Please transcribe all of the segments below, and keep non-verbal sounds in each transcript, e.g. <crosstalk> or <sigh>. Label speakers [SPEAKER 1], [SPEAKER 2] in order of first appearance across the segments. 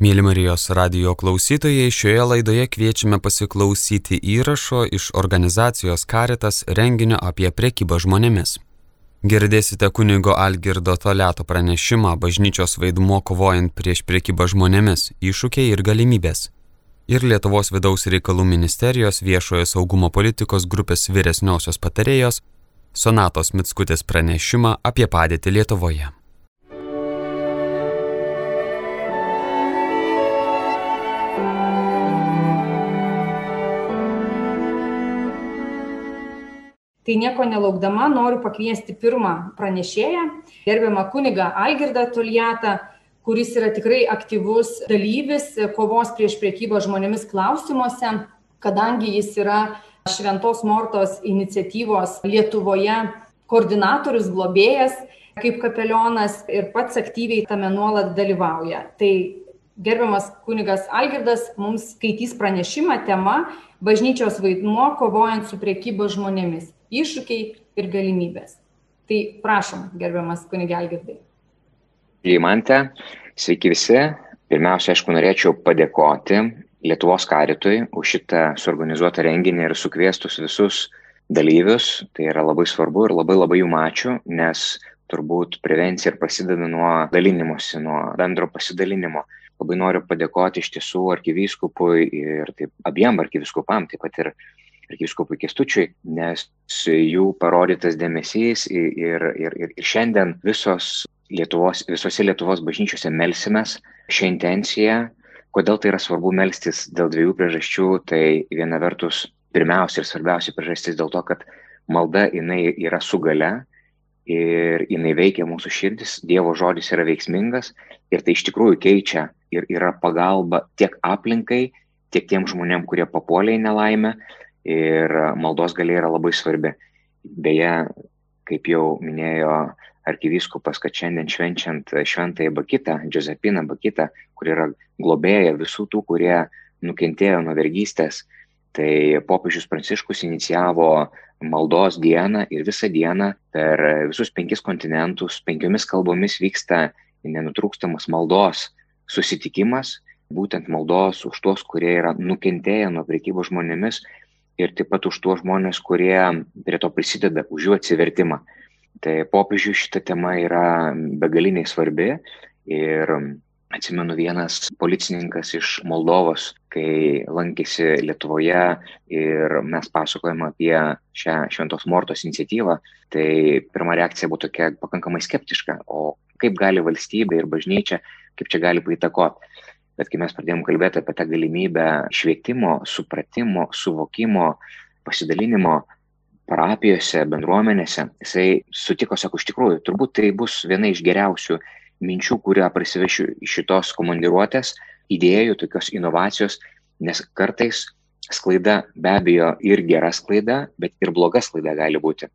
[SPEAKER 1] Mėly Marijos radio klausytojai, šioje laidoje kviečiame pasiklausyti įrašo iš organizacijos Karitas renginio apie prekybą žmonėmis. Girdėsite kunigo Algirdo Toleto pranešimą bažnyčios vaidmuo kovojant prieš prekybą žmonėmis - iššūkiai ir galimybės. Ir Lietuvos vidaus reikalų ministerijos viešojo saugumo politikos grupės vyresniosios patarėjos Sonatos Mitskutės pranešimą apie padėtį Lietuvoje.
[SPEAKER 2] Tai nieko nelaukdama noriu pakviesti pirmą pranešėją, gerbiamą kunigą Algirdą Tuljatą, kuris yra tikrai aktyvus dalyvis kovos prieš priekybą žmonėmis klausimuose, kadangi jis yra Šventos Mortos iniciatyvos Lietuvoje koordinatorius, globėjas kaip kapelionas ir pats aktyviai tame nuolat dalyvauja. Tai gerbiamas kunigas Algirdas mums skaitys pranešimą tema Bažnyčios vaidmuo kovojant su priekyba žmonėmis iššūkiai ir galimybės. Tai prašom, gerbiamas kunigelgirdai.
[SPEAKER 3] Įmante, sveiki visi. Pirmiausia, aišku, norėčiau padėkoti Lietuvos karitui už šitą suorganizuotą renginį ir sukviestus visus dalyvius. Tai yra labai svarbu ir labai labai jum ačiū, nes turbūt prevencija ir prasideda nuo dalinimuose, nuo bendro pasidalinimo. Labai noriu padėkoti iš tiesų arkivyskupui ir taip abiem arkivyskupam, taip pat ir arkivyskupui Kestučiui, nes jų parodytas dėmesys ir, ir, ir, ir šiandien visos Lietuvos, visose Lietuvos bažnyčiose melsimės šią intenciją. Kodėl tai yra svarbu melstis dėl dviejų priežasčių. Tai viena vertus, pirmiausia ir svarbiausia priežastis dėl to, kad malda jinai yra su gale ir jinai veikia mūsų širdis, Dievo žodis yra veiksmingas ir tai iš tikrųjų keičia ir yra pagalba tiek aplinkai, tiek tiem žmonėm, kurie papuolė į nelaimę, ir maldos galia yra labai svarbi. Beje, kaip jau minėjo arkivyskupas, kad šiandien švenčiant šventąją Bakitą, Josepiną Bakitą, kur yra globėja visų tų, kurie nukentėjo nuo vergystės, tai popiežius Pranciškus inicijavo maldos dieną ir visą dieną per visus penkis kontinentus, penkiomis kalbomis vyksta nenutrūkstamas maldos susitikimas, būtent maldos už tuos, kurie yra nukentėję nuo priekybos žmonėmis ir taip pat už tuos žmonės, kurie prie to prisideda, už jų atsivertimą. Tai popiežių šita tema yra begaliniai svarbi ir atsimenu vienas policininkas iš Moldovos, kai lankėsi Lietuvoje ir mes pasakojame apie šią Šventos Mortos iniciatyvą, tai pirma reakcija buvo tokia pakankamai skeptiška, o kaip gali valstybė ir bažnyčia, kaip čia gali paįtakoti. Bet kai mes pradėjome kalbėti apie tą galimybę švietimo, supratimo, suvokimo, pasidalinimo parapijose, bendruomenėse, jisai sutiko, sako, iš tikrųjų, turbūt tai bus viena iš geriausių minčių, kurią prisivešiu iš šitos komandiruotės, idėjų, tokios inovacijos, nes kartais sklaida be abejo ir gera sklaida, bet ir bloga sklaida gali būti.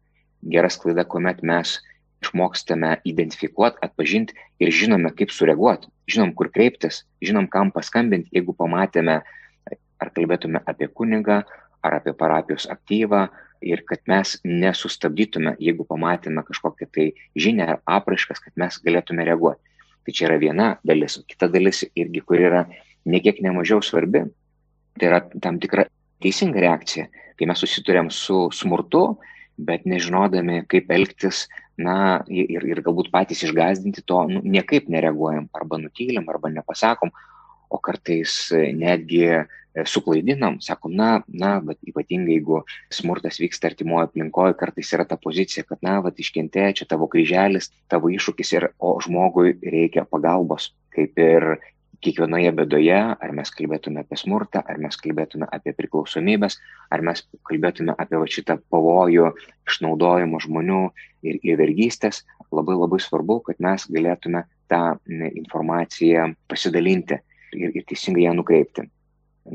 [SPEAKER 3] Gera sklaida, kuomet mes išmokstame identifikuoti, atpažinti ir žinome, kaip sureaguoti, žinom, kur kreiptis, žinom, kam paskambinti, jeigu pamatėme, ar kalbėtume apie kunigą, ar apie parapijos aktyvą ir kad mes nesustabdytume, jeigu pamatėme kažkokią tai žinę ar apraiškas, kad mes galėtume reaguoti. Tai čia yra viena dalis, o kita dalis irgi, kur yra nekiek nemažiau svarbi, tai yra tam tikra teisinga reakcija, kai mes susiturėm su smurtu, bet nežinodami, kaip elgtis na ir, ir galbūt patys išgazdinti to nu, niekaip nereaguojam. Arba nutylim arba nepasakom, o kartais netgi e, suklaidinam, sakom, na, na, bet ypatingai jeigu smurtas vyksta artimoje aplinkoje, kartais yra ta pozicija, kad, na, va, iškentėjo, čia tavo kryželis, tavo iššūkis ir, o žmogui reikia pagalbos, kaip ir kiekvienoje bėdoje, ar mes kalbėtume apie smurtą, ar mes kalbėtume apie priklausomybės, ar mes kalbėtume apie va, šitą pavojų išnaudojimo žmonių ir, ir vergystės, labai labai svarbu, kad mes galėtume tą informaciją pasidalinti ir, ir teisingai ją nukreipti.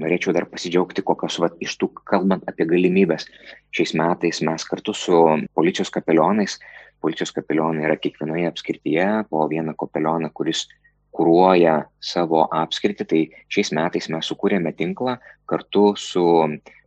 [SPEAKER 3] Norėčiau dar pasidžiaugti, kokios va, iš tų, kalbant apie galimybės, šiais metais mes kartu su policijos kapelionais, policijos kapelionai yra kiekvienoje apskrityje po vieną kapelioną, kuris kuruoja savo apskritį, tai šiais metais mes sukūrėme tinklą kartu su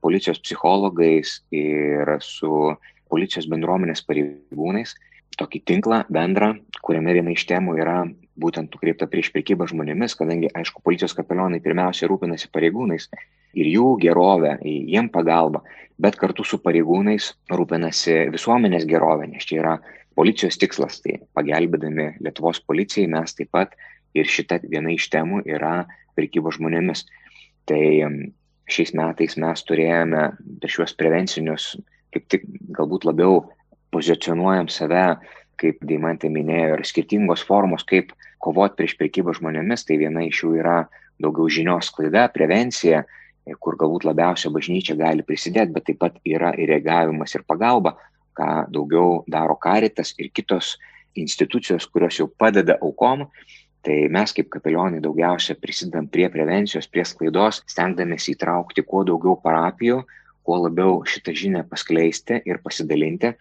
[SPEAKER 3] policijos psichologais ir su policijos bendruomenės pareigūnais. Tokį tinklą bendrą, kuriame viena iš temų yra būtent nukreipta prieš prekybą žmonėmis, kadangi, aišku, policijos kapelionai pirmiausia rūpinasi pareigūnais ir jų gerovę, jiem pagalba, bet kartu su pareigūnais rūpinasi visuomenės gerovę, nes čia yra policijos tikslas, tai pagelbėdami Lietuvos policijai mes taip pat ir šita viena iš temų yra prekyba žmonėmis. Tai šiais metais mes turėjome per šiuos prevencinius, kaip tik galbūt labiau pozicionuojam save, kaip Deimantė minėjo, ir skirtingos formos, kaip kovoti prieš prekybą žmonėmis. Tai viena iš jų yra daugiau žinios klaida, prevencija, kur galbūt labiausia bažnyčia gali prisidėti, bet taip pat yra ir reagavimas ir pagalba, ką daugiau daro karitas ir kitos institucijos, kurios jau padeda aukom. Tai mes kaip kapelionai daugiausia prisidam prie prevencijos, prie sklaidos, stengdamės įtraukti kuo daugiau parapijų, kuo labiau šitą žinią paskleisti ir pasidalinti.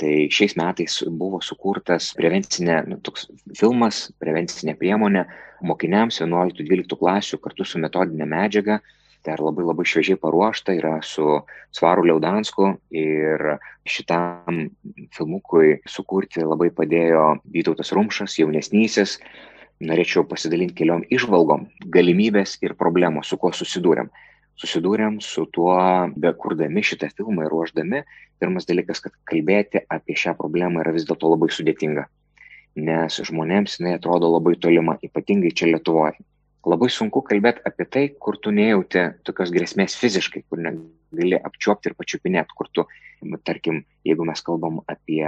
[SPEAKER 3] Tai šiais metais buvo sukurtas prevencinė, nu, toks filmas, prevencinė priemonė mokiniams 11-12 klasių kartu su metodinė medžiaga, dar labai labai šviežiai paruošta, yra su Svaru Liaudansku ir šitam filmukui sukurti labai padėjo Vytautas Rumšas, jaunesnysis. Norėčiau pasidalinti keliom išvalgom, galimybės ir problemos, su kuo susidūrėm. Susidūrėm su tuo, be kurdami šitą filmą ir ruoždami, pirmas dalykas, kad kalbėti apie šią problemą yra vis dėlto labai sudėtinga nes žmonėms jinai atrodo labai tolima, ypatingai čia Lietuvoje labai sunku kalbėti apie tai, kur tu nejauti tokios grėsmės fiziškai, kur negali apčiuopti ir pačiupinėti, kur tu, tarkim, jeigu mes kalbam apie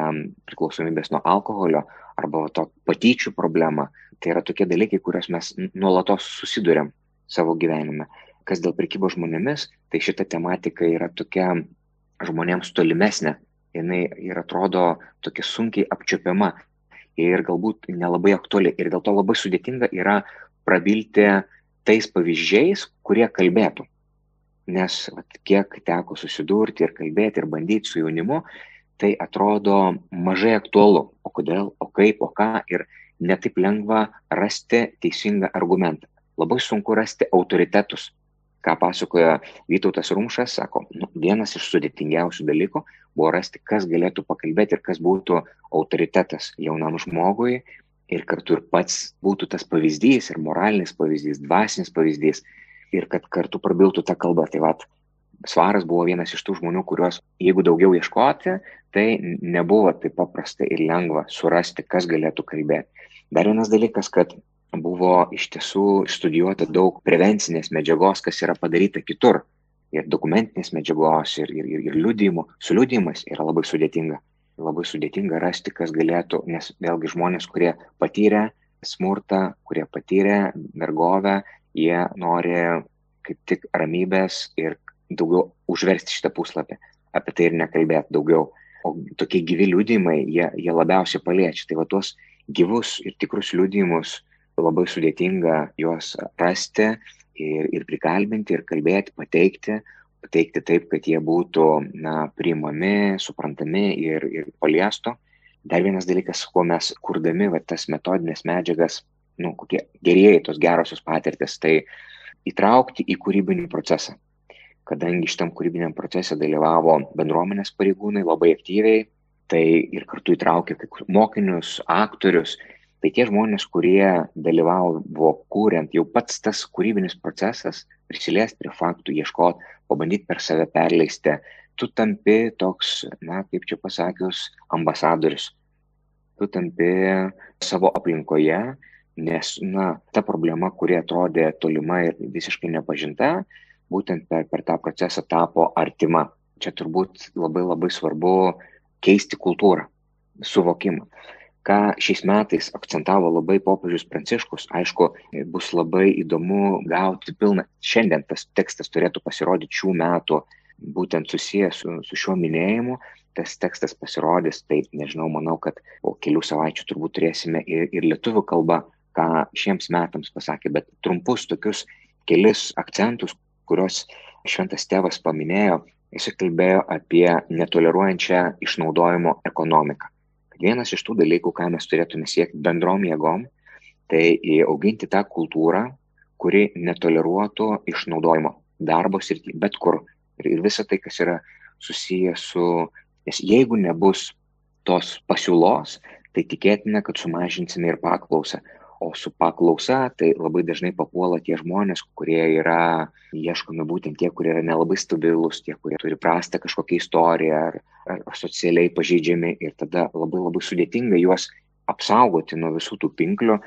[SPEAKER 3] priklausomybės nuo alkoholio arba to patyčių problemą, tai yra tokie dalykai, kuriuos mes nuolatos susidurėm savo gyvenime. Kas dėl prekybos žmonėmis, tai šita tematika yra tokia žmonėms tolimesnė, jinai ir atrodo tokia sunkiai apčiopiama ir galbūt nelabai aktuali ir dėl to labai sudėtinga yra prabilti tais pavyzdžiais, kurie kalbėtų. Nes vat, kiek teko susidurti ir kalbėti ir bandyti su jaunimu, tai atrodo mažai aktualu. O kodėl, o kaip, o ką ir netaip lengva rasti teisingą argumentą. Labai sunku rasti autoritetus. Ką pasakoja Vytautas Rumšas, sako, nu, vienas iš sudėtingiausių dalykų buvo rasti, kas galėtų pakalbėti ir kas būtų autoritetas jaunam žmogui, ir kartu ir pats būtų tas pavyzdys, ir moralinis pavyzdys, dvasinis pavyzdys, ir kad kartu prabiltų tą kalbą. Tai vad, Svaras buvo vienas iš tų žmonių, kuriuos, jeigu daugiau ieškoti, tai nebuvo taip paprasta ir lengva surasti, kas galėtų kalbėti. Dar vienas dalykas, kad buvo iš tiesų studijuota daug prevencinės medžiagos, kas yra padaryta kitur. Ir dokumentinės medžiagos, ir, ir, ir, liudijimų. Su liudijimas yra labai sudėtinga labai sudėtinga rasti, kas galėtų, nes vėlgi žmonės, kurie patyrė smurtą, kurie patyrė mergovę, jie nori kaip tik ramybės ir daugiau užversti šitą puslapį, apie tai ir nekalbėti daugiau. O tokie gyvi liūdimai, jie, jie labiausiai paliečia. Tai va tuos gyvus ir tikrus liūdimus labai sudėtinga juos rasti ir, ir prikalbinti, ir kalbėti, pateikti, pateikti taip, kad jie būtų na, priimami, suprantami ir, ir paliesto. Dar vienas dalykas, kuo mes kurdami va, tas metodinės medžiagas, nu, kokie gerieji tos gerosios patirtis, tai įtraukti į kūrybinį procesą. Kadangi šitam kūrybiniam procese dalyvavo bendruomenės pareigūnai labai aktyviai, tai ir kartu įtraukė mokinius, aktorius, tai tie žmonės, kurie dalyvavo kūrent, jau pats tas kūrybinis procesas, prisiliesti prie faktų, ieškoti, pabandyti per save perleisti, tu tampi toks, na, kaip čia pasakius, ambasadorius. Tu tampi savo aplinkoje, nes, na, ta problema, kuri atrodė tolima ir visiškai nepažinta, būtent per, per tą procesą tapo artima. Čia turbūt labai labai svarbu keisti kultūrą, suvokimą ką šiais metais akcentavo labai popiežius Pranciškus. Aišku, bus labai įdomu gauti pilną. Šiandien tas tekstas turėtų pasirodyti šių metų, būtent susijęs su, su šiuo minėjimu. Tas tekstas pasirodys, tai nežinau, manau, kad po kelių savaičių turbūt turėsime ir, ir lietuvių kalbą, ką šiems metams pasakė, bet trumpus tokius kelis akcentus, kuriuos šventas tėvas paminėjo, jis kalbėjo apie netoleruojančią išnaudojimo ekonomiką vienas iš tų dalykų, ką mes turėtume siekti bendrom jėgom, tai auginti tą kultūrą, kuri netoleruotų išnaudojimo darbo srity, bet kur. Ir, visa tai, kas yra susijęs su, nes jeigu nebus tos pasiūlos, tai tikėtina, kad sumažinsime ir paklausą. O su paklausa tai labai dažnai papuola tie žmonės, kurie yra ieškomi būtent tie, kurie yra nelabai stabilus, tie, kurie turi prastą kažkokią istoriją ar, ar socialiai pažeidžiami ir tada labai labai sudėtinga juos apsaugoti nuo visų tų pinklių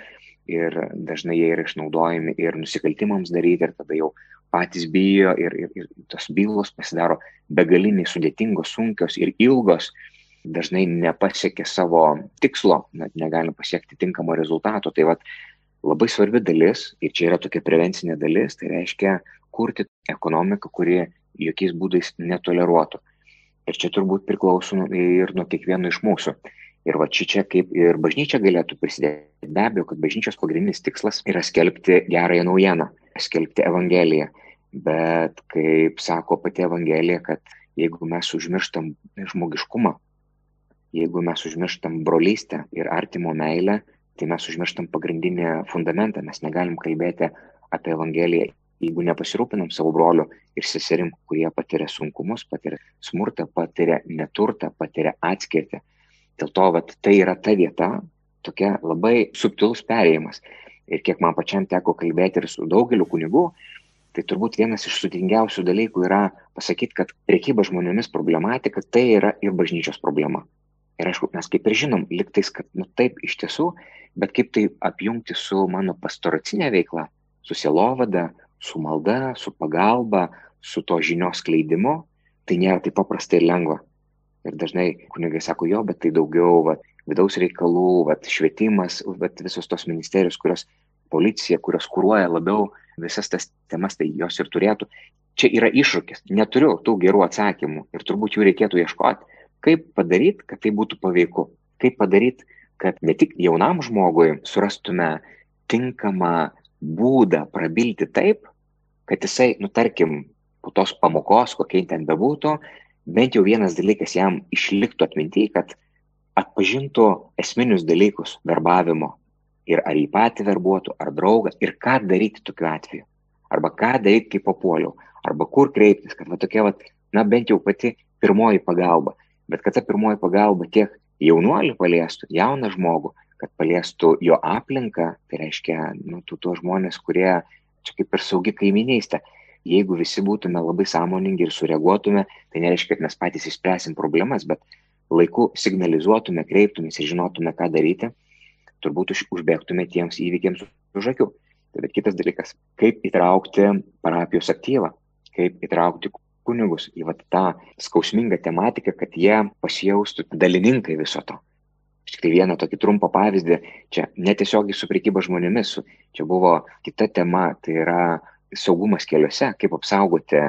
[SPEAKER 3] ir dažnai jie yra išnaudojami ir nusikaltimams daryti ir tada jau patys bijo ir, ir, ir tos bylos pasidaro begaliniai sudėtingos, sunkios ir ilgos, dažnai nepasiekia savo tikslo, net negalim pasiekti tinkamo rezultato. Tai vat, labai svarbi dalis, ir čia yra tokia prevencinė dalis, tai reiškia kurti ekonomiką, kuri jokiais būdais netoleruotų. Ir čia turbūt priklauso ir nuo kiekvieno iš mūsų. Ir va čia, čia kaip ir bažnyčia galėtų prisidėti. Be abejo, kad bažnyčios pagrindinis tikslas yra skelbti gerąją naujieną, skelbti Evangeliją. Bet kaip sako pati Evangelija, kad jeigu mes užmirštam žmogiškumą, jeigu mes užmirštam brolystę ir artimo meilę, tai mes užmirštam pagrindinį fundamentą. Mes negalim kalbėti apie Evangeliją, jeigu nepasirūpinam savo broliu ir seserim, kurie patiria sunkumus, patiria smurtą, patiria neturtą, patiria atskirtį Dėl to vat, tai yra ta vieta, tokia labai subtilus perėjimas. Ir kiek man pačiam teko kalbėti ir su daugeliu kunigų, tai turbūt vienas iš sudėtingiausių dalykų yra pasakyti, kad priekyba žmonėmis problematika tai yra ir bažnyčios problema. Ir aišku, mes kaip ir žinom, liktais, kad nu taip iš tiesų, bet kaip tai apjungti su mano pastoracinė veikla, su sielovada, su malda, su pagalba, su to žinios kleidimu, tai nėra taip paprasta ir lengva. Ir dažnai kunigai sako, jo, bet tai daugiau va, vidaus reikalų, va, švietimas, bet visos tos ministerijos, kurios policija, kurios kūruoja labiau visas tas temas, tai jos ir turėtų. Čia yra iššūkis. Neturiu tų gerų atsakymų ir turbūt jų reikėtų ieškoti. Kaip padaryti, kad tai būtų paveiku? Kaip padaryti, kad ne tik jaunam žmogui surastume tinkamą būdą prabilti taip, kad jisai, nu tarkim, po tos pamokos, kokia ten bebūtų, bent jau vienas dalykas jam išliktų atminti, kad atpažintų esminius dalykus verbavimo ir ar jį patį verbuotų, ar draugą ir ką daryti tokiu atveju. Arba ką daryti, kai papuoliau, arba kur kreiptis, kad va tokia, va, na bent jau pati pirmoji pagalba. Bet kad ta pirmoji pagalba tiek jaunuolį paliestų, jauną žmogų, kad paliestų jo aplinką, tai reiškia, nu, tų to žmonės, kurie čia kaip ir saugi kaiminystė, jeigu visi būtume labai sąmoningi ir sureaguotume, tai nereiškia, kad mes patys išspręsim problemas, bet laiku signalizuotume, kreiptumės ir žinotume, ką daryti, turbūt užbėgtume tiems įvykiams už akių. Tai bet kitas dalykas, kaip įtraukti parapijos aktyvą, kaip įtraukti kunigus į vat, tą skausmingą tematiką, kad jie pasijaustų dalininkai viso to. Aš tik tai vieną tokį trumpą pavyzdį, čia netiesiogiai su priekyba žmonėmis, su, čia buvo kita tema, tai yra saugumas keliuose, kaip apsaugoti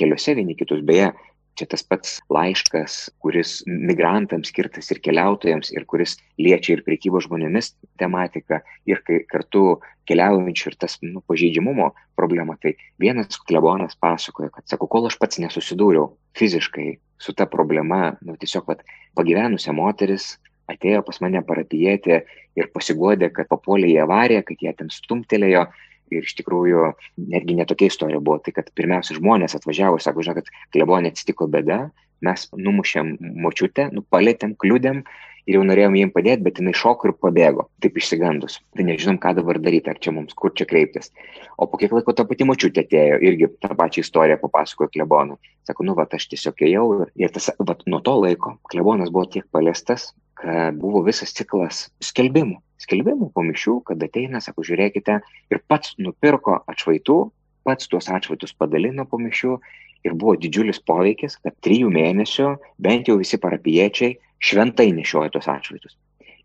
[SPEAKER 3] keliuose vieni kitus. Beje, čia tas pats laiškas, kuris migrantams skirtas ir keliautojams, ir kuris liečia ir priekybos žmonėmis tematiką, ir kai kartu keliaujančių ir tas nu, pažeidžiamumo problema. Tai vienas klebonas pasakoja, kad sako, kol aš pats nesusidūriau fiziškai su ta problema, nu, tiesiog vat, pagyvenusią moteris atėjo pas mane parapijėti ir pasigodė, kad papuolė į avariją, kad jie ten stumtelėjo ir iš tikrųjų netgi netokia istorija buvo, tai kad pirmiausia žmonės atvažiavo ir sako, žinok, kad klebonė atsitiko bėda, mes numušėm močiutę, nu, palėtėm, kliūdėm ir jau norėjom jiem padėti, bet jinai šoko ir pabėgo, taip išsigandus. Tai nežinom, ką dabar daryti, ar čia mums, kur čia kreiptis. O po kiek laiko ta pati močiutė atėjo, irgi tą pačią istoriją papasakojo klebonui. Sako, nu, va, aš tiesiog ėjau ir tas, va, nuo to laiko klebonas buvo tiek paliestas, kad buvo visas ciklas skelbimų skelbimų po mišių, kad ateina, sako, žiūrėkite, ir pats nupirko atšvaitų, pats tuos atšvaitus padalino po mišių ir buvo didžiulis poveikis, kad trijų mėnesių bent jau visi parapiečiai šventai nešioja tuos atšvaitus.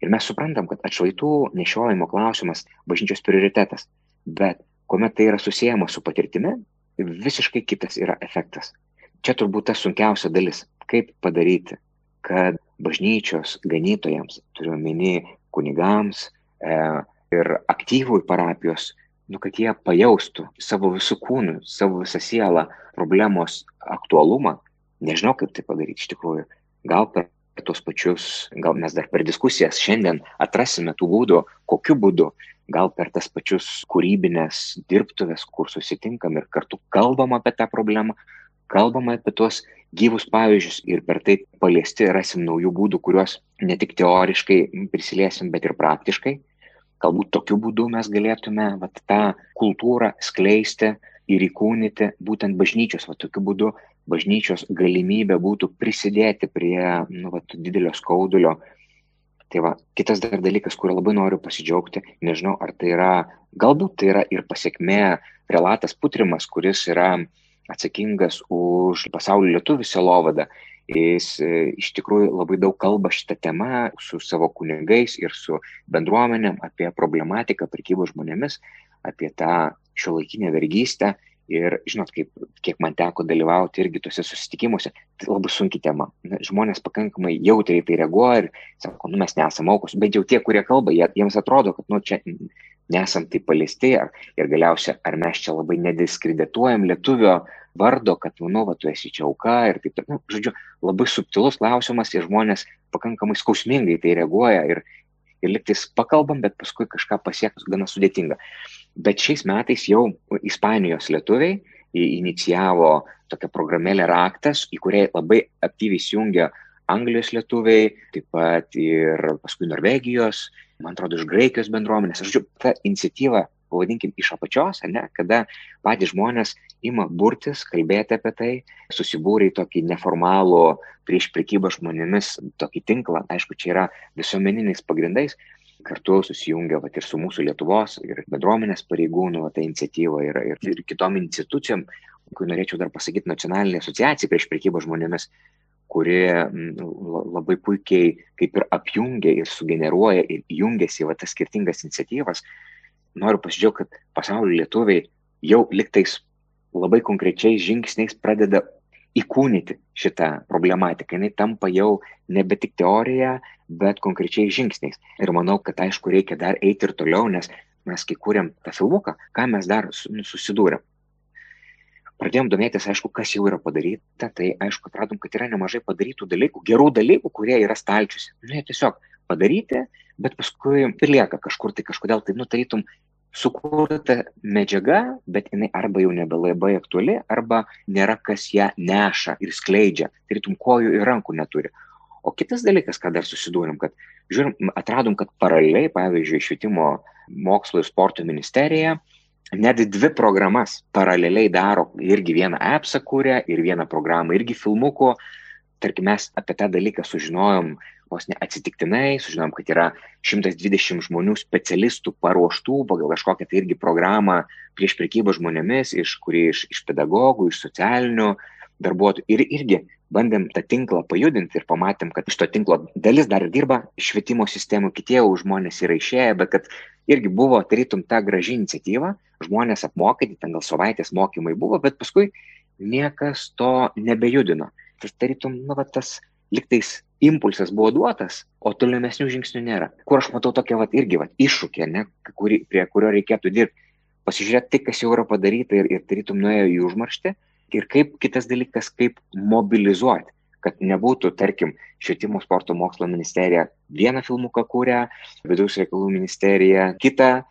[SPEAKER 3] Ir mes suprantam, kad atšvaitų nešiojimo klausimas bažnyčios prioritetas, bet kuomet tai yra susijęma su patirtimi, visiškai kitas yra efektas. Čia turbūt ta sunkiausia dalis, kaip padaryti, kad bažnyčios ganytojams, turiu omeny kunigams e, ir aktyvui parapijos, nu, kad jie pajaustų savo visų kūnų, savo visą sielą problemos aktualumą. Nežinau, kaip tai padaryti iš tikrųjų. Gal per tos pačius, gal mes dar per diskusijas šiandien atrasime tų būdų, kokiu būdu, gal per tas pačius kūrybinės dirbtuvės, kur susitinkam ir kartu kalbam apie tą problemą, kalbam apie tuos gyvus pavyzdžius ir per tai paliesti rasim naujų būdų, kuriuos ne tik teoriškai prisiliesim, bet ir praktiškai. Galbūt tokiu būdu mes galėtume vat, tą kultūrą skleisti ir įkūnyti būtent bažnyčios, va tokiu būdu bažnyčios galimybė būtų prisidėti prie nu, va, didelio skaudulio. Tai va, kitas dar dalykas, kuriuo labai noriu pasidžiaugti, nežinau, ar tai yra, galbūt tai yra ir pasiekmė relatas Putrimas, kuris yra atsakingas už pasaulio lietuvių selovadą. Jis e, iš tikrųjų labai daug kalba šitą temą su savo kunigais ir su bendruomenėm apie problematiką prekybos žmonėmis, apie tą šio laikinę vergystę. Ir žinot, kaip, kiek man teko dalyvauti irgi tuose susitikimuose, tai labai sunki tema. Žmonės pakankamai jautriai tai reaguoja ir sako, nu mes nesame aukos, bet jau tie, kurie kalba, jie, jiems atrodo, kad nu čia nesam tai paliesti ir galiausia, ar mes čia labai nediskredituojam lietuvio vardo, kad, nu, va, tu esi čia auka ir taip toliau. Nu, žodžiu, labai subtilus klausimas ir žmonės pakankamai skausmingai tai reaguoja ir, ir liktis pakalbam, bet paskui kažką pasiekus gana sudėtinga. Bet šiais metais jau Ispanijos lietuviai inicijavo tokią programėlę Raktas, į kurią labai aktyviai įsijungia Anglijos lietuviai, taip pat ir paskui Norvegijos, man atrodo, iš Graikijos bendruomenės. Žiūrėjau, ta iniciatyva, pavadinkim, iš apačios, ne, kada patys žmonės ima burtis, kalbėti apie tai, susibūrė į tokį neformalų prieš prekybą žmonėmis tokį tinklą, aišku, čia yra visuomeniniais pagrindais, kartu susijungia vat, ir su mūsų Lietuvos, ir bendruomenės pareigūnų ta iniciatyva, ir, ir, ir kitom institucijom, kurį norėčiau dar pasakyti, nacionalinė asociacija prieš prekybą žmonėmis, kuri labai puikiai kaip ir apjungia ir sugeneruoja ir jungiasi į tas skirtingas iniciatyvas. Noriu pasidžiaugti, kad pasaulio lietuviai jau liktais labai konkrečiais žingsniais pradeda įkūnyti šitą problematiką. Jis tampa jau nebe tik teorija, bet konkrečiai žingsniais. Ir manau, kad aišku, reikia dar eiti ir toliau, nes mes kai kūrėm tą filmuką, ką mes dar nu, susidūrėm. Pradėjom domėtis, aišku, kas jau yra padaryta, tai aišku, atradom, kad yra nemažai padarytų dalykų, gerų dalykų, kurie yra stalčiuose. Nu, jie tiesiog padaryti, bet paskui lieka kažkur tai kažkodėl tai nutarytum sukurta medžiaga, bet jinai arba jau nebelabai aktuali, arba nėra kas ją neša ir skleidžia, tarytum kojų ir rankų neturi. O kitas dalykas, ką dar susidūrėm, kad žiūrim, atradom, kad paraleliai, pavyzdžiui, švietimo mokslo ir sporto ministerija net dvi programas paraleliai daro, irgi vieną appsą kūrė ir vieną programą, irgi filmuko. Tarkim, mes apie tą dalyką sužinojom vos ne atsitiktinai, sužinom, kad yra 120 žmonių specialistų paruoštų pagal kažkokią tai irgi programą prieš prekybą žmonėmis, iš kurį iš, iš pedagogų, iš socialinių darbuotojų. Ir irgi bandėm tą tinklą pajudinti ir pamatėm, kad iš to tinklo dalis dar dirba švietimo sistemų, kitie jau žmonės yra išėję, bet kad irgi buvo, tarytum, ta graži iniciatyva, žmonės apmokyti, ten gal savaitės mokymai buvo, bet paskui niekas to nebejudino. Tas tarytum, nu, va, tas liktais impulsas buvo duotas, o tolimesnių žingsnių nėra. Kur aš matau tokią vat, irgi vat, iššūkį, ne, kuri, prie kurio reikėtų dirbti. Pasižiūrėti tai, kas jau yra padaryta ir, ir tarytum nuėjo į užmarštį. Ir kaip kitas dalykas, kaip mobilizuoti, kad nebūtų, tarkim, švietimo sporto mokslo ministerija vieną filmuką kūrė, vidaus reikalų ministerija kitą,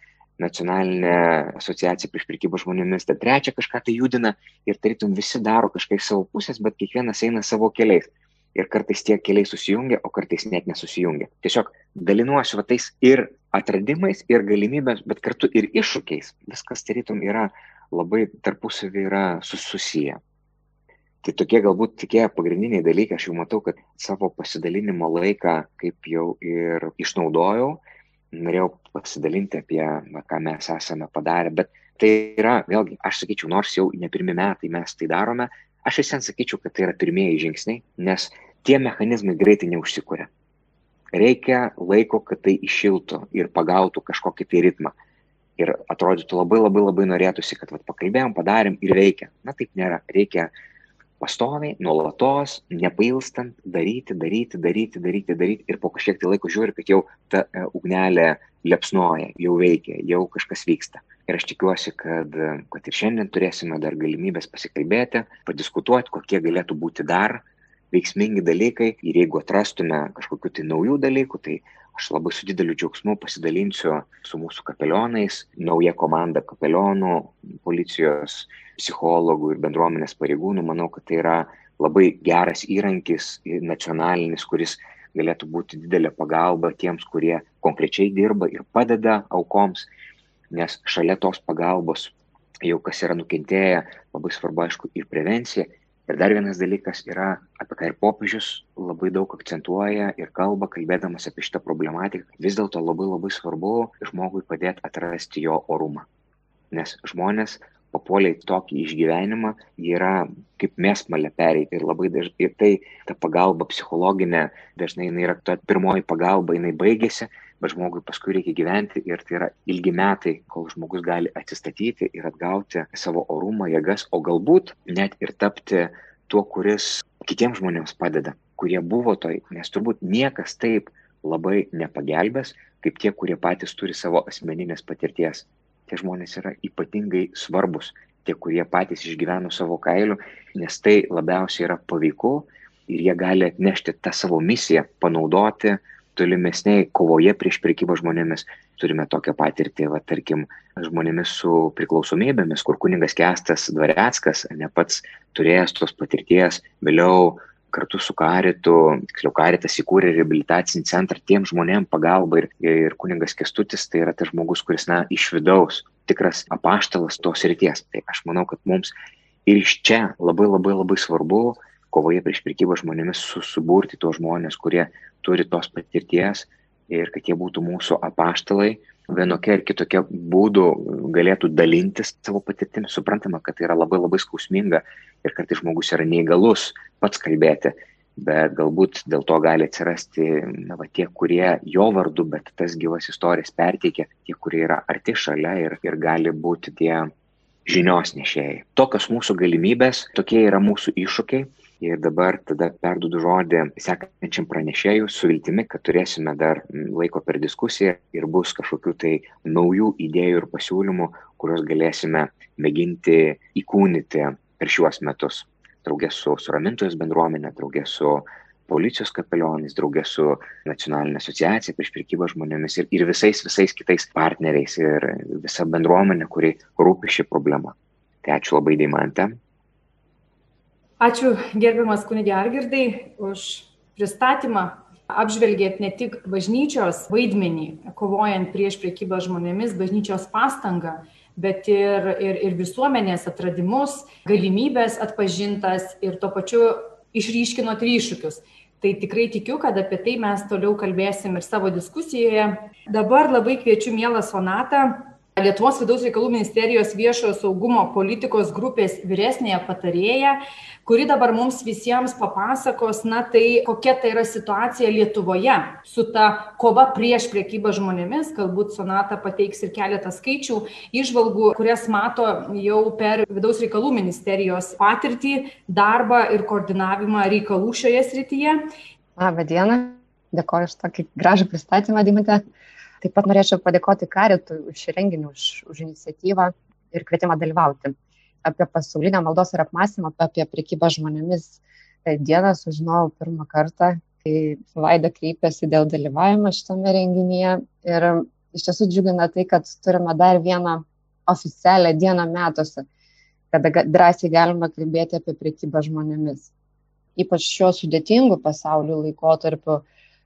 [SPEAKER 3] nacionalinė asociacija prieš prekybą žmonėmis, ta trečia kažką tai judina ir tarytum visi daro kažkaip savo pusės, bet kiekvienas eina savo keliais ir kartais tie keliai susijungia, o kartais net nesusijungia. Tiesiog dalinuosi va tais ir atradimais, ir galimybėmis, bet kartu ir iššūkiais. Viskas tarytum yra labai tarpusavį yra susiję. Tai tokie galbūt tokie pagrindiniai dalykai, aš jau matau, kad savo pasidalinimo laiką kaip jau ir išnaudojau, norėjau pasidalinti apie, ką mes esame padarę, bet tai yra, vėlgi, aš sakyčiau, nors jau ne pirmi metai mes tai darome, aš vis vien sakyčiau, kad tai yra pirmieji žingsniai, nes tie mechanizmai greitai neužsikuria. Reikia laiko, kad tai išiltų ir pagautų kažkokį tai ritmą. Ir atrodytų labai labai labai norėtųsi, kad vat, pakalbėjom, padarėm ir veikia. Na taip nėra. Reikia pastoviai, nuolatos, nepailstant, daryti, daryti, daryti, daryti, daryti. Ir po kažkiek tai laiko žiūri, kad jau ta e, ugnelė liepsnoja, jau veikia, jau kažkas vyksta. Ir aš tikiuosi, kad, kad ir šiandien turėsime dar galimybės pasikalbėti, padiskutuoti, kokie galėtų būti dar veiksmingi dalykai ir jeigu atrastume kažkokiu tai naujų dalykų, tai aš labai su dideliu džiaugsmu pasidalinsiu su mūsų kapelionais, nauja komanda kapelionų, policijos, psichologų ir bendruomenės pareigūnų. Manau, kad tai yra labai geras įrankis nacionalinis, kuris galėtų būti didelė pagalba tiems, kurie konkrečiai dirba ir padeda aukoms, nes šalia tos pagalbos jau kas yra nukentėję, labai svarbu aišku ir prevencija. Ir dar vienas dalykas yra, apie ką ir popiežius labai daug akcentuoja ir kalba, kalbėdamas apie šitą problematiką, vis dėlto labai labai svarbu žmogui padėti atrasti jo orumą. Nes žmonės papuolė į tokį išgyvenimą, yra kaip mesmalė pereiti ir labai dažnai, ir tai ta pagalba psichologinė, dažnai jinai yra ta pirmoji pagalba, jinai baigėsi, bet žmogui paskui reikia gyventi ir tai yra ilgi metai, kol žmogus gali atsistatyti ir atgauti savo orumą, jėgas, o galbūt net ir tapti tuo, kuris kitiems žmonėms padeda, kurie buvo toj, nes turbūt niekas taip labai nepagelbės, kaip tie, kurie patys turi savo asmeninės patirties. Tie žmonės yra ypatingai svarbus, tie, kurie patys išgyveno savo kailių, nes tai labiausiai yra paveiku ir jie gali atnešti tą savo misiją, panaudoti tolimesniai kovoje prieš prekybą žmonėmis. Turime tokią patirtį, va, tarkim, žmonėmis su priklausomybėmis, kur kuningas Kestas Dvareckas, ne pats turėjęs tos patirties, vėliau kartu su Karitu, tiksliau Karitas įkūrė reabilitacinį centrą tiem žmonėm pagalba ir, ir kuningas Kestutis tai yra tas žmogus, kuris, na, iš vidaus tikras apaštalas tos ryties. Tai aš manau, kad mums ir iš čia labai labai labai svarbu kovoje prieš prekybą žmonėmis susiburti tuos žmonės, kurie turi tos patirties ir kad jie būtų mūsų apaštalai, vienokia ir kitokia būdų galėtų dalintis savo patirtimi. Suprantama, kad tai yra labai labai skausminga ir kad žmogus yra neįgalus pats kalbėti, bet galbūt dėl to gali atsirasti na, va, tie, kurie jo vardu, bet tas gyvas istorijas perteikia, tie, kurie yra arti šalia ir, ir gali būti tie žinios nešėjai. Tokios mūsų galimybės, tokie yra mūsų iššūkiai Ir dabar tada perduodu žodį sekančiam pranešėjui su viltimi, kad turėsime dar laiko per diskusiją ir bus kažkokių tai naujų idėjų ir pasiūlymų, kuriuos galėsime mėginti įkūnyti per šiuos metus. Draugė su suramintojos bendruomenė, draugė su policijos kapelionais, draugė su nacionalinė asociacija prieš prekybą žmonėmis ir, ir visais, visais kitais partneriais ir visa bendruomenė, kuri rūpi šį problemą. Tai ačiū labai Deimantė.
[SPEAKER 2] Ačiū gerbiamas kunigė Argirdai už pristatymą. Apžvelgėt ne tik bažnyčios vaidmenį, kovojant prieš priekybą žmonėmis, bažnyčios pastangą, bet ir, ir, ir visuomenės atradimus, galimybės atpažintas ir tuo pačiu išryškinot ryškius. Tai tikrai tikiu, kad apie tai mes toliau kalbėsim ir savo diskusijoje. Dabar labai kviečiu mielą sonatą Lietuvos vidaus reikalų ministerijos viešojo saugumo politikos grupės vyresnėje patarėja, kuri dabar mums visiems papasakos, na tai kokia tai yra situacija Lietuvoje su ta kova prieš priekybą žmonėmis, galbūt Sonata pateiks ir keletą skaičių, išvalgų, kurias mato jau per vidaus reikalų ministerijos patirtį, darbą ir koordinavimą reikalų šioje srityje.
[SPEAKER 4] Labą dieną, dėkoju už tokį gražų pristatymą, Dimite. Taip pat norėčiau padėkoti Karitui už šį renginį, už, už iniciatyvą ir kvietimą dalyvauti. Apie pasaulinę maldos ir apmąstymą apie priekybą žmonėmis dieną sužinojau pirmą kartą, kai Vaida kreipėsi dėl dalyvavimo šitame renginyje. Ir iš tiesų džiugina tai, kad turime dar vieną oficialią dieną metuose, kada drąsiai galime kalbėti apie priekybą žmonėmis. Ypač šiuo sudėtingu pasaulio laikotarpiu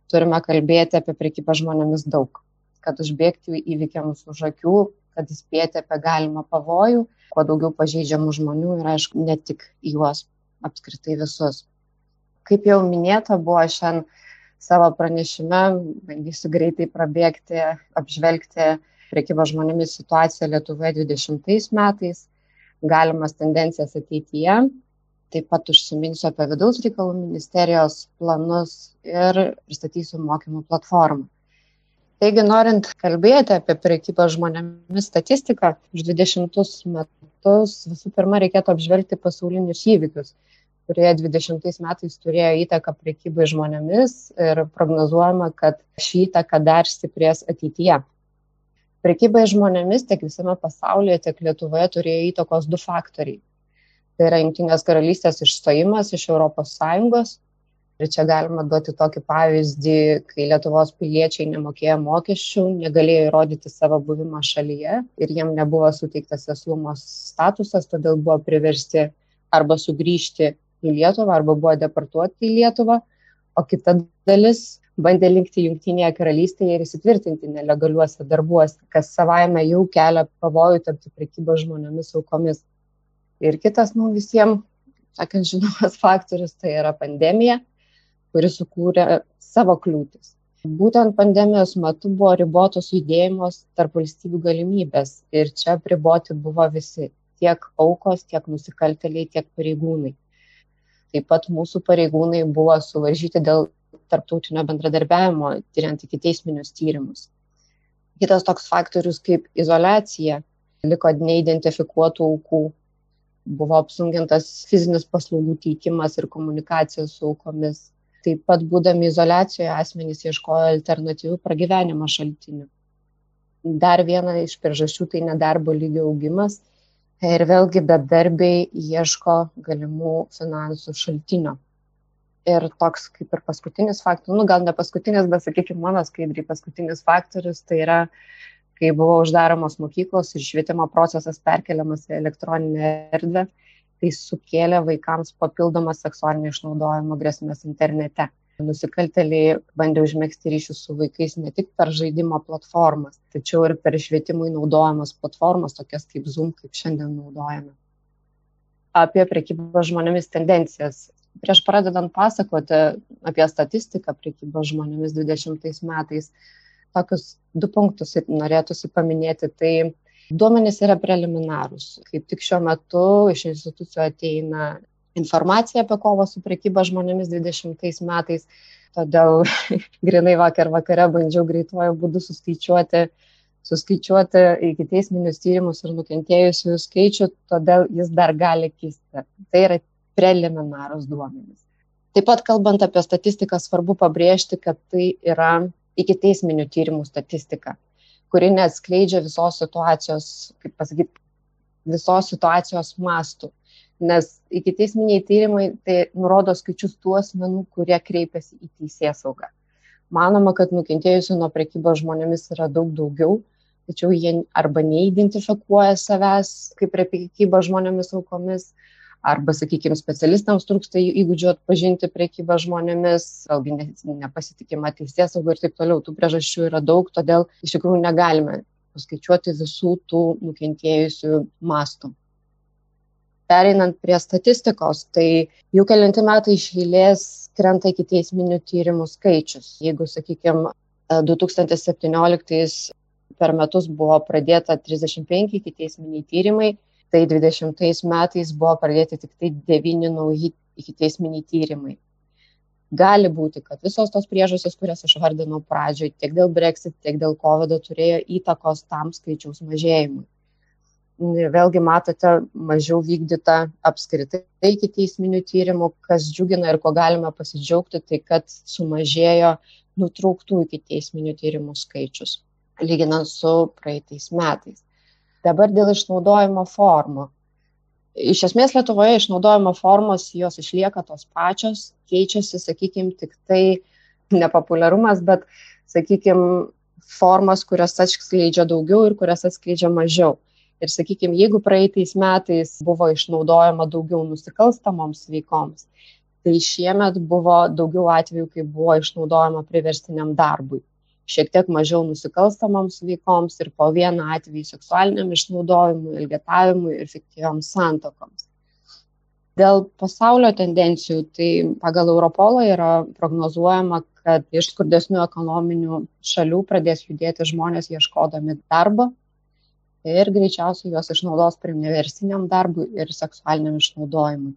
[SPEAKER 4] turime kalbėti apie priekybą žmonėmis daug kad užbėgti įvykiams už akių, kad įspėti apie galimą pavojų, kuo daugiau pažeidžiamų žmonių ir aišku, ne tik juos, apskritai visus. Kaip jau minėta, buvo šiandien savo pranešime, bandysiu greitai prabėgti, apžvelgti priekybą žmonėmis situaciją Lietuvoje 20 metais, galimas tendencijas ateityje. Taip pat užsiminsiu apie vidaus reikalų ministerijos planus ir pristatysiu mokymų platformą. Taigi, norint kalbėti apie prekybą žmonėmis statistiką, už 20 metus visų pirma reikėtų apžvelgti pasaulinius įvykius, kurie 20 metais turėjo įtaką prekybai žmonėmis ir prognozuojama, kad ši įtaka dar stiprės ateityje. Prekybai žmonėmis tiek visame pasaulyje, tiek Lietuvoje turėjo įtakos du faktoriai. Tai yra Junktinės karalystės išstojimas iš ES Ir čia galima duoti tokį pavyzdį, kai Lietuvos piliečiai nemokėjo mokesčių, negalėjo įrodyti savo buvimą šalyje ir jiem nebuvo suteiktas eslumos statusas, todėl buvo priversti arba sugrįžti į Lietuvą, arba buvo deportuoti į Lietuvą. O kita dalis bandė likti Junktinėje karalystėje ir įsitvirtinti nelegaliuose darbuose, kas savaime jau kelia pavojų tapti prekybos žmonėmis aukomis. Ir kitas, nu visiems, sakant, žinomas faktorius tai yra pandemija, kuri sukūrė savo kliūtis. Būtent pandemijos metu buvo ribotos judėjimos tarp valstybių galimybės ir čia priboti buvo visi - tiek aukos, tiek nusikalteliai, tiek pareigūnai. Taip pat mūsų pareigūnai buvo suvaržyti dėl tarptautinio bendradarbiavimo, tyriant iki teisminius tyrimus. Kitas toks faktorius kaip izolacija liko neidentifikuotų aukų, buvo apsunkintas fizinis paslaugų teikimas ir komunikacija su aukomis taip pat būdami izoliacijoje asmenys ieškojo alternatyvių pragyvenimo šaltinių. Dar viena iš priežasčių tai nedarbo lygio augimas ir vėlgi bedarbiai ieško galimų finansų šaltinio. Ir toks kaip ir paskutinis faktorius, nu gal ne paskutinis, bet sakykime mano skaidriai paskutinis faktorius, tai yra, kai buvo uždaromos mokyklos ir švietimo procesas perkeliamas į elektroninę erdvę, tai sukėlė vaikams papildomas seksualinio išnaudojimo grėsmės internete. Nusikalteliai bandė užmėgsti ryšius su vaikais ne tik per žaidimo platformas, tačiau ir per švietimui naudojamas platformas, tokias kaip Zoom, kaip šiandien naudojame. Apie prekybą žmonėmis tendencijas. Prieš pradedant pasakoti apie statistiką prekybos žmonėmis 20 metais, tokius du punktus norėtųsi paminėti. Tai Duomenys yra preliminarūs. Kaip tik šiuo metu iš institucijų ateina informacija apie kovą su prekyba žmonėmis 20 metais. Todėl <laughs> grinai vakar vakare bandžiau greituoju būdu suskaičiuoti, suskaičiuoti iki teisminius tyrimus ir nukentėjusių skaičių, todėl jis dar gali kisti. Tai yra preliminarūs duomenys. Taip pat kalbant apie statistiką, svarbu pabrėžti, kad tai yra iki teisminių tyrimų statistika kuri neatskleidžia visos situacijos, kaip pasakyti, visos situacijos mastų. Nes iki teisminiai tyrimai tai nurodo skaičius tų asmenų, kurie kreipiasi į teisės saugą. Manoma, kad nukentėjusių nuo prekybos žmonėmis yra daug daugiau, tačiau jie arba neidentifikuoja savęs kaip prekybos žmonėmis aukomis, arba, sakykime, specialistams trūksta įgūdžių atpažinti priekybą žmonėmis, vėlgi nepasitikima teisės saugo ir taip toliau. Tų priežasčių yra daug, todėl iš tikrųjų negalime paskaičiuoti visų tų nukentėjusių mastų. Pereinant prie statistikos, tai jau kelinti metai iš eilės krenta iki teisminių tyrimų skaičius. Jeigu, sakykime, 2017 per metus buvo pradėta 35 iki teisminiai tyrimai, tai dvidešimtais metais buvo pradėti tiktai devyni nauji ikiteisminiai tyrimai. Gali būti, kad visos tos priežastys, kurias aš vardinau pradžioj, tiek dėl Brexit, tiek dėl COVID turėjo įtakos tam skaičiaus mažėjimui. Ir vėlgi matote mažiau vykdyta apskritai iki teisminių tyrimų, kas džiugina ir ko galime pasidžiaugti, tai kad sumažėjo nutrauktų iki teisminių tyrimų skaičius, lyginant su praeitais metais. Dabar dėl išnaudojimo formų. Iš esmės Lietuvoje išnaudojimo formos jos išlieka tos pačios, keičiasi, sakykime, tik tai nepopuliarumas, bet, sakykime, formas, kurias atskleidžia daugiau ir kurias atskleidžia mažiau. Ir, sakykime, jeigu praeitais metais buvo išnaudojama daugiau nusikalstamoms veikoms, tai šiemet buvo daugiau atvejų, kai buvo išnaudojama priverstiniam darbui šiek tiek mažiau nusikalstamoms veikoms ir po vieną atvejį seksualiniam išnaudojimui, ilgetavimui ir fiktyvioms santokoms. Dėl pasaulio tendencijų, tai pagal Europolą yra prognozuojama, kad iš skurdesnių ekonominių šalių pradės judėti žmonės ieškodami darbo ir greičiausiai juos išnaudos priversiniam darbui ir seksualiniam išnaudojimui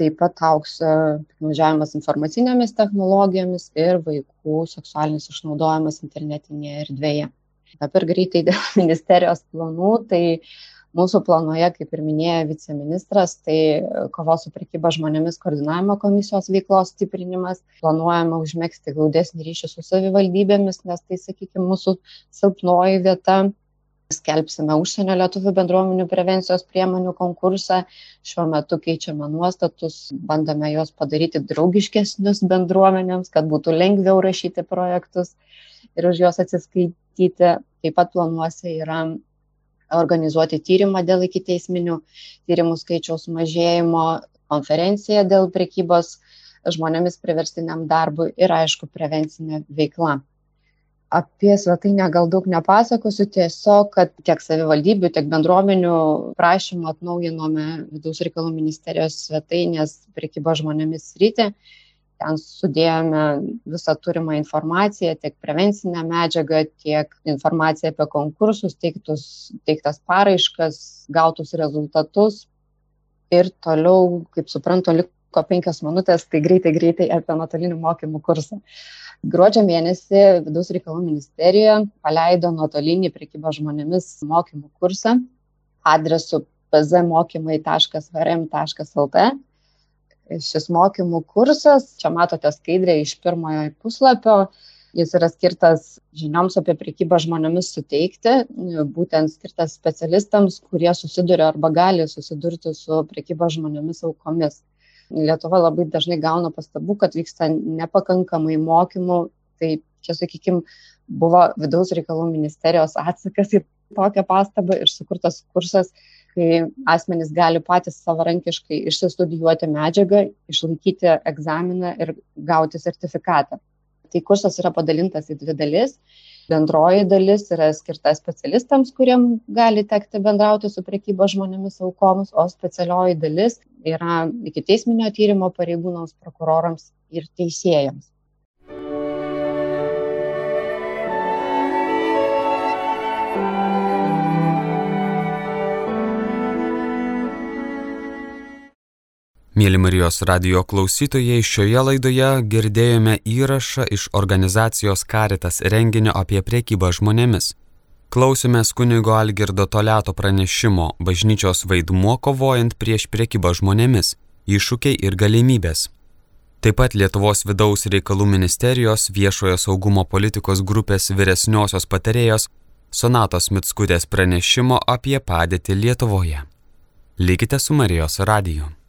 [SPEAKER 4] taip pat augs e, piktnaudžiavimas informacinėmis technologijomis ir vaikų seksualinis išnaudojimas internetinėje erdvėje. Dabar greitai dėl <laughs> ministerijos planų, tai mūsų planoje, kaip ir minėjo viceministras, tai kovos su prekyba žmonėmis koordinavimo komisijos veiklos stiprinimas. Planuojama užmėgsti glaudesnį ryšį su savivaldybėmis, nes tai, sakykime, mūsų silpnoji vieta skelbsime užsienio lietuvių bendruomenių prevencijos priemonių konkursą. Šiuo metu keičiame nuostatus, bandome juos padaryti draugiškesnius bendruomenėms, kad būtų lengviau rašyti projektus ir už juos atsiskaityti. Taip pat planuose yra organizuoti tyrimą dėl ikiteisminių tyrimų skaičiaus mažėjimo, konferenciją dėl prekybos žmonėmis priverstiniam darbui ir aišku prevencinė veikla. Apie svetainę gal daug nepasakosiu, tiesiog, kad tiek savivaldybių, tiek bendruomenių prašymą atnaujinome vidaus reikalų ministerijos svetainės prekybo žmonėmis rytį. Ten sudėjome visą turimą informaciją, tiek prevencinę medžiagą, tiek informaciją apie konkursus, teiktus, teiktas paraiškas, gautus rezultatus. Ir toliau, kaip suprantu, liko penkias minutės, tai greitai, greitai apie nuotolinį mokymų kursą. Gruodžio mėnesį vidaus reikalų ministerija paleido nuotolinį prekybą žmonėmis mokymų kursą adresu pzmokymai.vrm.lt. Šis mokymų kursas, čia matote skaidrę iš pirmojo puslapio, jis yra skirtas žinioms apie prekybą žmonėmis suteikti, būtent skirtas specialistams, kurie susiduria arba gali susidurti su prekyba žmonėmis aukomis. Lietuva labai dažnai gauna pastabų, kad vyksta nepakankamai mokymų. Tai čia, sakykime, buvo vidaus reikalų ministerijos atsakas į tokią pastabą ir sukurtas kursas, kai asmenys gali patys savarankiškai išsistudijuoti medžiagą, išlaikyti egzaminą ir gauti sertifikatą. Tai kursas yra padalintas į dvi dalis bendroji dalis yra skirta specialistams, kuriem gali tekti bendrauti su prekybo žmonėmis aukoms, o specialioji dalis yra iki teisminio tyrimo pareigūnams, prokurorams ir teisėjams.
[SPEAKER 1] Mėly Marijos radio klausytojai, šioje laidoje girdėjome įrašą iš organizacijos Karitas renginio apie priekybą žmonėmis. Klausėmės kunigo Algirdo Toleto pranešimo bažnyčios vaidmuo kovojant prieš priekybą žmonėmis - iššūkiai ir galimybės. Taip pat Lietuvos vidaus reikalų ministerijos viešojo saugumo politikos grupės vyresniosios patarėjos Sonatos Mitskutės pranešimo apie padėtį Lietuvoje. Likite su Marijos radiju.